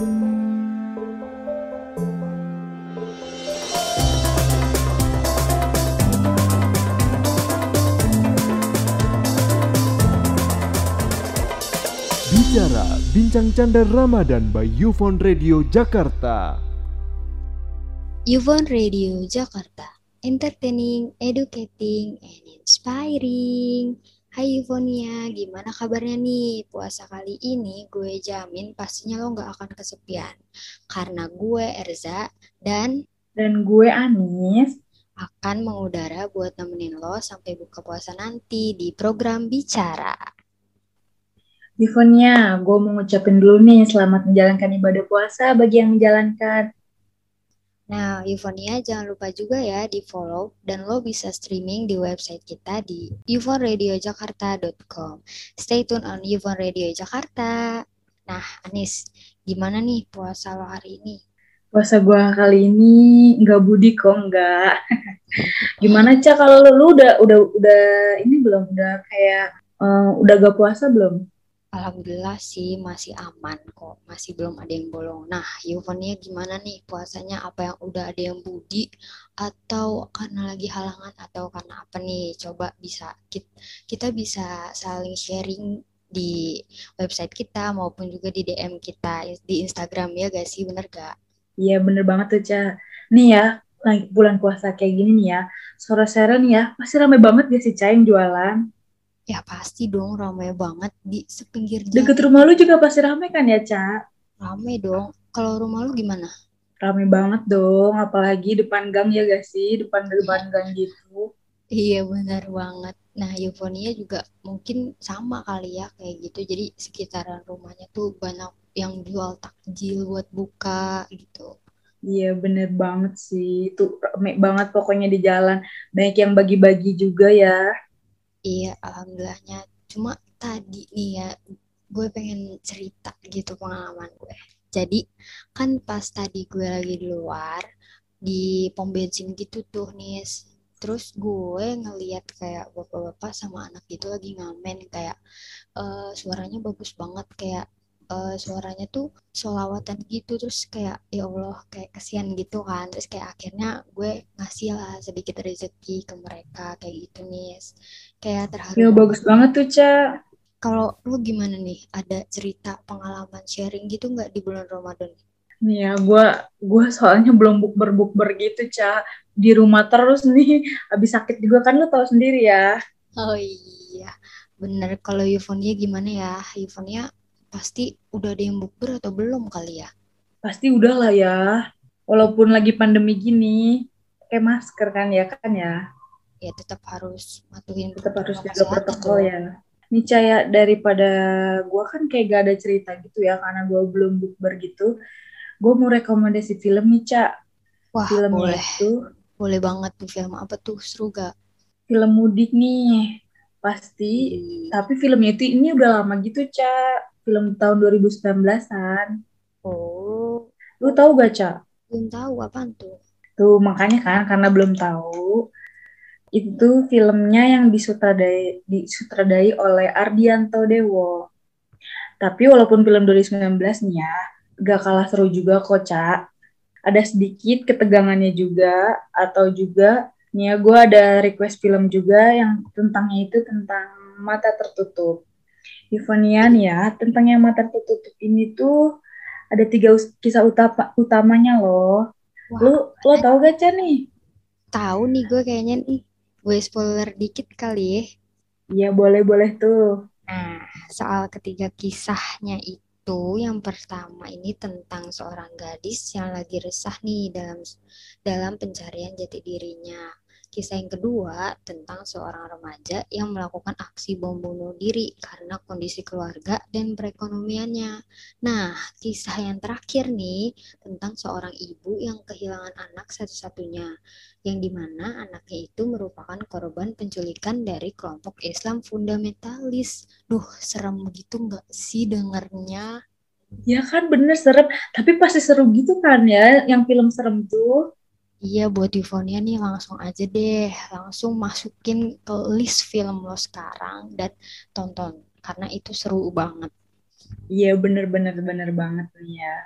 Bicara Bincang Canda Ramadan by Yufon Radio Jakarta. Yuvon Radio Jakarta, entertaining, educating, and inspiring. Hai Yuvonia, gimana kabarnya nih? Puasa kali ini gue jamin pastinya lo gak akan kesepian. Karena gue Erza dan Dan gue Anis. akan mengudara buat nemenin lo sampai buka puasa nanti di program Bicara. Divonia, gue mau ngucapin dulu nih selamat menjalankan ibadah puasa bagi yang menjalankan. Nah, Yuvonia jangan lupa juga ya di follow dan lo bisa streaming di website kita di yuvonradiojakarta.com. Stay tune on Yuvon Radio Jakarta. Nah, Anis, gimana nih puasa lo hari ini? Puasa gue kali ini nggak budi kok nggak. Gimana cak kalau lu udah udah udah ini belum udah kayak eh, udah gak puasa belum? Alhamdulillah sih masih aman kok, masih belum ada yang bolong. Nah, Yuvonia gimana nih puasanya? Apa yang udah ada yang budi atau karena lagi halangan atau karena apa nih? Coba bisa kita, bisa saling sharing di website kita maupun juga di DM kita di Instagram ya gak sih? Bener gak? Iya bener banget tuh cak. Nih ya bulan puasa kayak gini nih ya. Sore-sore nih ya pasti rame banget gak sih cak yang jualan? Ya pasti dong ramai banget di sepinggir Deket jalan. rumah lu juga pasti rame kan ya cak? Rame dong. Kalau rumah lu gimana? Rame banget dong, apalagi depan gang ya gak sih? Depan-depan gang gitu. Iya benar banget. Nah, eufonia juga mungkin sama kali ya kayak gitu. Jadi sekitaran rumahnya tuh banyak yang jual takjil buat buka gitu. Iya bener banget sih, itu rame banget pokoknya di jalan. Banyak yang bagi-bagi juga ya. Iya, alhamdulillahnya. Cuma tadi nih ya, gue pengen cerita gitu pengalaman gue. Jadi kan pas tadi gue lagi di luar, di pom bensin gitu tuh nih. Terus gue ngeliat kayak bapak-bapak sama anak gitu lagi ngamen kayak eh, suaranya bagus banget kayak eh, suaranya tuh solawatan gitu terus kayak ya Allah kayak kesian gitu kan. Terus kayak akhirnya gue ngasih lah sedikit rezeki ke mereka kayak gitu nih kayak terharu Ya bagus banget tuh, Ca. Kalau lu gimana nih? Ada cerita pengalaman sharing gitu nggak di bulan Ramadan? Nih ya, gue gua soalnya belum bukber-bukber gitu, Ca. Di rumah terus nih, habis sakit juga kan lu tahu sendiri ya. oh iya bener. Kalau Yufonia gimana ya? Yufonia pasti udah ada yang bukber atau belum kali ya Pasti udah lah ya. Walaupun lagi pandemi gini, pakai masker kan ya kan ya. ya tetap harus matuhin Tetap harus jaga protokol dong. ya. Nih Ca, ya, daripada gue kan kayak gak ada cerita gitu ya, karena gue belum bukber gitu. Gue mau rekomendasi film nih, Ca. Wah Filmnya boleh itu boleh banget tuh film apa tuh seru gak film mudik nih. Pasti Tapi filmnya itu ini udah lama gitu, Ca. Film tahun 2019-an. oh Lu tahu gak, Ca? belum tahu apaan tuh Tuh, makanya kan, karena belum tahu. Itu filmnya yang disutradai, disutradai oleh Ardianto Dewo. Tapi walaupun film 2019 nih ya, gak kalah seru juga kok, Ca. Ada sedikit ketegangannya juga, atau juga, nih ya, gue ada request film juga yang tentangnya itu tentang mata tertutup. Ivonia nih ya, tentang yang mata tertutup ini tuh ada tiga kisah utama utamanya loh. wah Lu lo tau gak Ca nih? tahu nih gue kayaknya nih gue spoiler dikit kali ya Iya boleh-boleh tuh. Nah, soal ketiga kisahnya itu, yang pertama ini tentang seorang gadis yang lagi resah nih dalam dalam pencarian jati dirinya. Kisah yang kedua tentang seorang remaja yang melakukan aksi bom bunuh diri karena kondisi keluarga dan perekonomiannya. Nah, kisah yang terakhir nih tentang seorang ibu yang kehilangan anak satu-satunya yang di mana anaknya itu merupakan korban penculikan dari kelompok Islam fundamentalis. Duh, serem begitu nggak sih dengernya? Ya kan bener serem, tapi pasti seru gitu kan ya yang film serem tuh. Iya, buat Yuvonia nih langsung aja deh, langsung masukin ke list film lo sekarang dan tonton karena itu seru banget. Iya bener-bener bener banget nih ya.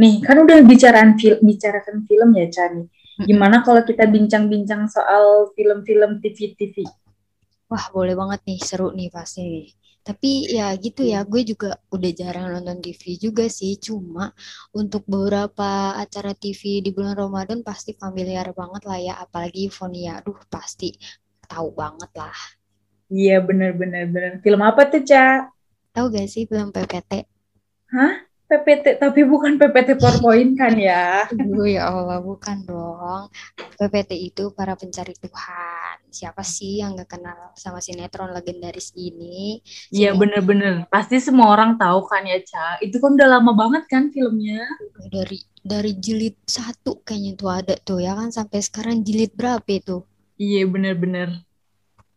Nih, kan udah bicaraan fil bicarakan film ya, Ca nih. Gimana kalau kita bincang-bincang soal film-film TV-TV? Wah, boleh banget nih, seru nih pasti nih. Tapi ya gitu ya, gue juga udah jarang nonton TV juga sih. Cuma untuk beberapa acara TV di bulan Ramadan pasti familiar banget lah ya. Apalagi Euphonia, aduh pasti tahu banget lah. Iya, bener-bener. bener. Film apa tuh, Ca? Tahu gak sih film PPT? Hah? PPT, tapi bukan PPT PowerPoint kan ya? Aduh ya Allah, bukan dong. PPT itu para pencari Tuhan. Siapa sih yang gak kenal sama sinetron legendaris ini? Iya bener-bener. Pasti semua orang tahu kan ya, Ca. Itu kan udah lama banget kan filmnya? Dari dari jilid satu kayaknya tuh ada tuh ya kan sampai sekarang jilid berapa itu? Iya bener-bener.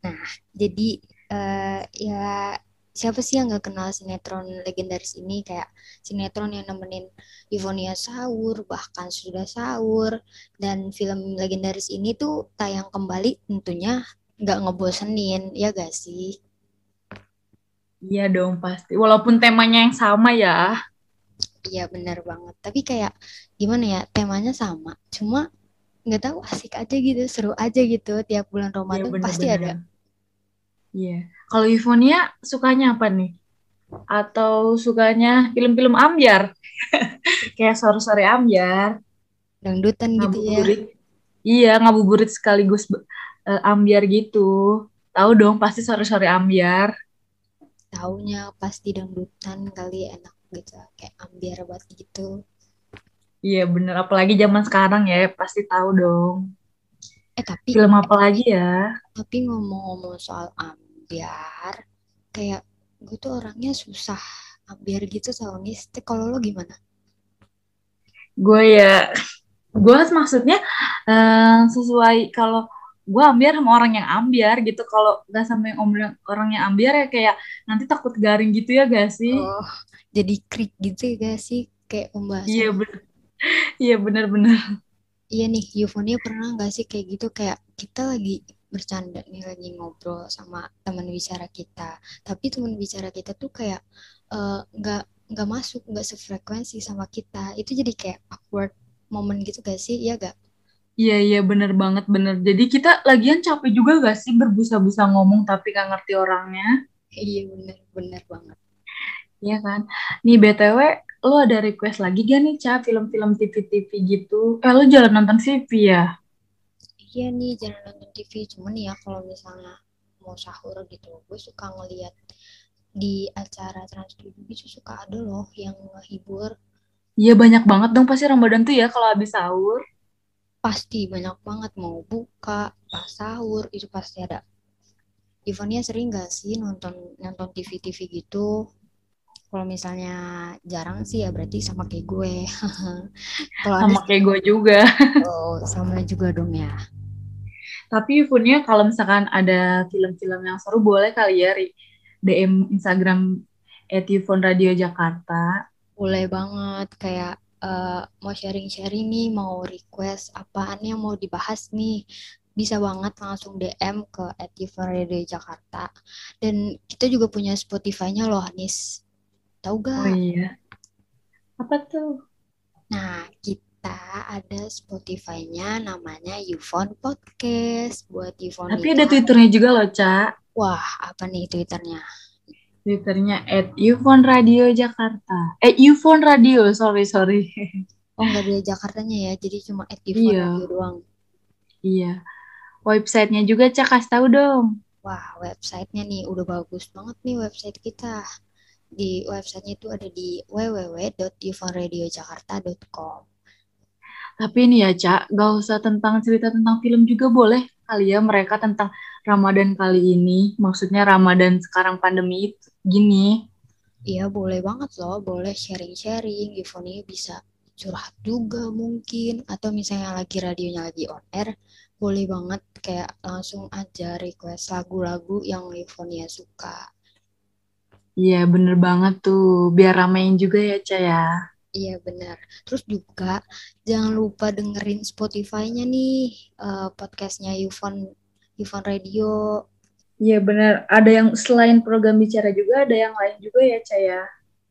Nah, jadi uh, ya siapa sih yang nggak kenal sinetron legendaris ini? Kayak sinetron yang nemenin Ivonia sahur bahkan sudah sahur dan film legendaris ini tuh tayang kembali tentunya nggak ngebosenin ya gak sih? Iya dong pasti. Walaupun temanya yang sama ya. Iya benar banget. Tapi kayak gimana ya temanya sama. Cuma nggak tahu asik aja gitu seru aja gitu. Tiap bulan iya, Ramadan ya, pasti ada Iya. Kalau Ivonia sukanya apa nih? Atau sukanya film-film ambiar? Kayak sore-sore ambiar. Dangdutan gitu ya. Iya, ngabuburit sekaligus uh, ambiar gitu. Tahu dong pasti sore-sore ambiar. Taunya pasti dangdutan kali enak gitu kayak ambiar buat gitu. Iya bener, apalagi zaman sekarang ya pasti tahu dong. Eh tapi film apa lagi ya? Tapi ngomong-ngomong soal ambiar, kayak gue tuh orangnya susah ambiar gitu sama mistik. Kalau lo gimana? Gue ya, gue maksudnya uh, sesuai kalau gue ambiar sama orang yang ambiar gitu. Kalau gak sama yang orang yang ambiar ya kayak nanti takut garing gitu ya gak sih? Oh, jadi krik gitu ya gak sih? Kayak pembahasan. Iya bener. Iya bener-bener iya nih Eufonia pernah nggak sih kayak gitu kayak kita lagi bercanda nih lagi ngobrol sama teman bicara kita tapi teman bicara kita tuh kayak eh, nggak uh, nggak masuk nggak sefrekuensi sama kita itu jadi kayak awkward moment gitu gak sih ya gak Iya iya bener banget bener. Jadi kita lagian capek juga gak sih berbusa-busa ngomong tapi gak ngerti orangnya? Iya bener bener banget. Iya kan. Nih btw lo ada request lagi gak nih, Ca, film-film TV-TV gitu? Eh, lo jalan nonton TV ya? Iya nih, jalan nonton TV. Cuman ya kalau misalnya mau sahur gitu, gue suka ngeliat di acara Trans 7 itu suka ada loh yang ngehibur. Iya banyak banget dong pasti Ramadan tuh ya kalau habis sahur. Pasti banyak banget mau buka, pas sahur itu pasti ada. Ivania sering gak sih nonton nonton TV-TV gitu? Kalau misalnya jarang sih ya berarti sama kayak gue. kalau sama kayak gue juga. oh, sama juga dong ya. Tapi Funnya kalau misalkan ada film-film yang seru boleh kali ya DM Instagram Etifon Radio Jakarta. Boleh banget kayak uh, mau sharing-sharing nih, mau request apaan yang mau dibahas nih bisa banget langsung DM ke Etifon Radio Jakarta. Dan kita juga punya Spotify-nya loh, Nis. Tahu gak? Oh iya. Apa tuh? Nah, kita ada Spotify-nya namanya Yufon Podcast buat Yufon. Tapi ada Twitternya juga loh, Cak. Wah, apa nih Twitternya? Twitternya at Yufon Radio Jakarta. Eh, Yufon Radio, sorry, sorry. Oh, nggak ada Jakartanya ya, jadi cuma at Yufon iya. Radio doang. Iya. Websitenya juga, Cak, kasih tahu dong. Wah, websitenya nih udah bagus banget nih website kita di websitenya itu ada di www.yufonradiojakarta.com. Tapi ini ya, Cak, gak usah tentang cerita tentang film juga boleh kali ya mereka tentang Ramadan kali ini. Maksudnya Ramadan sekarang pandemi gini. Iya, boleh banget loh. Boleh sharing-sharing. Yufoni bisa curhat juga mungkin. Atau misalnya lagi radionya lagi on air, boleh banget kayak langsung aja request lagu-lagu yang Yufonia suka. Iya bener banget tuh, biar ramein juga ya Ca ya. Iya benar. Terus juga jangan lupa dengerin Spotify-nya nih uh, podcastnya Yufon Yufon Radio. Iya benar. Ada yang selain program bicara juga ada yang lain juga ya Ca ya.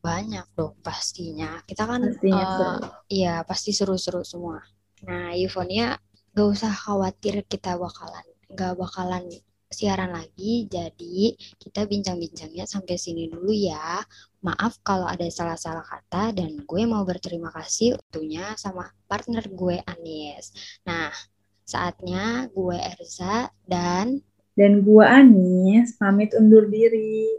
Banyak dong pastinya. Kita kan Pastinya eh, seru. iya pasti seru-seru semua. Nah, Yufonia gak usah khawatir kita bakalan gak bakalan siaran lagi. Jadi kita bincang-bincangnya sampai sini dulu ya. Maaf kalau ada salah-salah kata dan gue mau berterima kasih tentunya sama partner gue Anies. Nah, saatnya gue Erza dan Dan gua Anis pamit undur diri.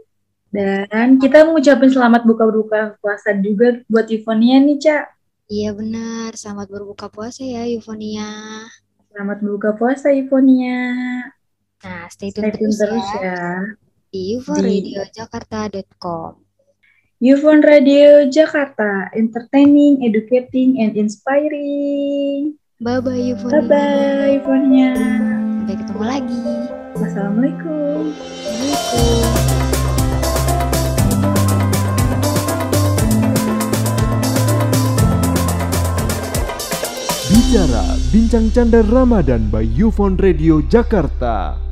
Dan kita mengucapin selamat buka-buka puasa juga buat Ivonia nih, Cak. iya benar, selamat berbuka puasa ya Yufonia. Selamat berbuka puasa, Ivonia. Nah, stay tune Stay tune terus, terus ya ya. di Di uforadiojakarta.com. Yufon Radio Jakarta, entertaining, educating, and inspiring. Bye-bye Yufonia. Bye-bye, Ivonia. Sampai ketemu lagi. Wassalamualaikum. Assalamualaikum. Bicara Bincang Canda Ramadan by Yufon Radio Jakarta.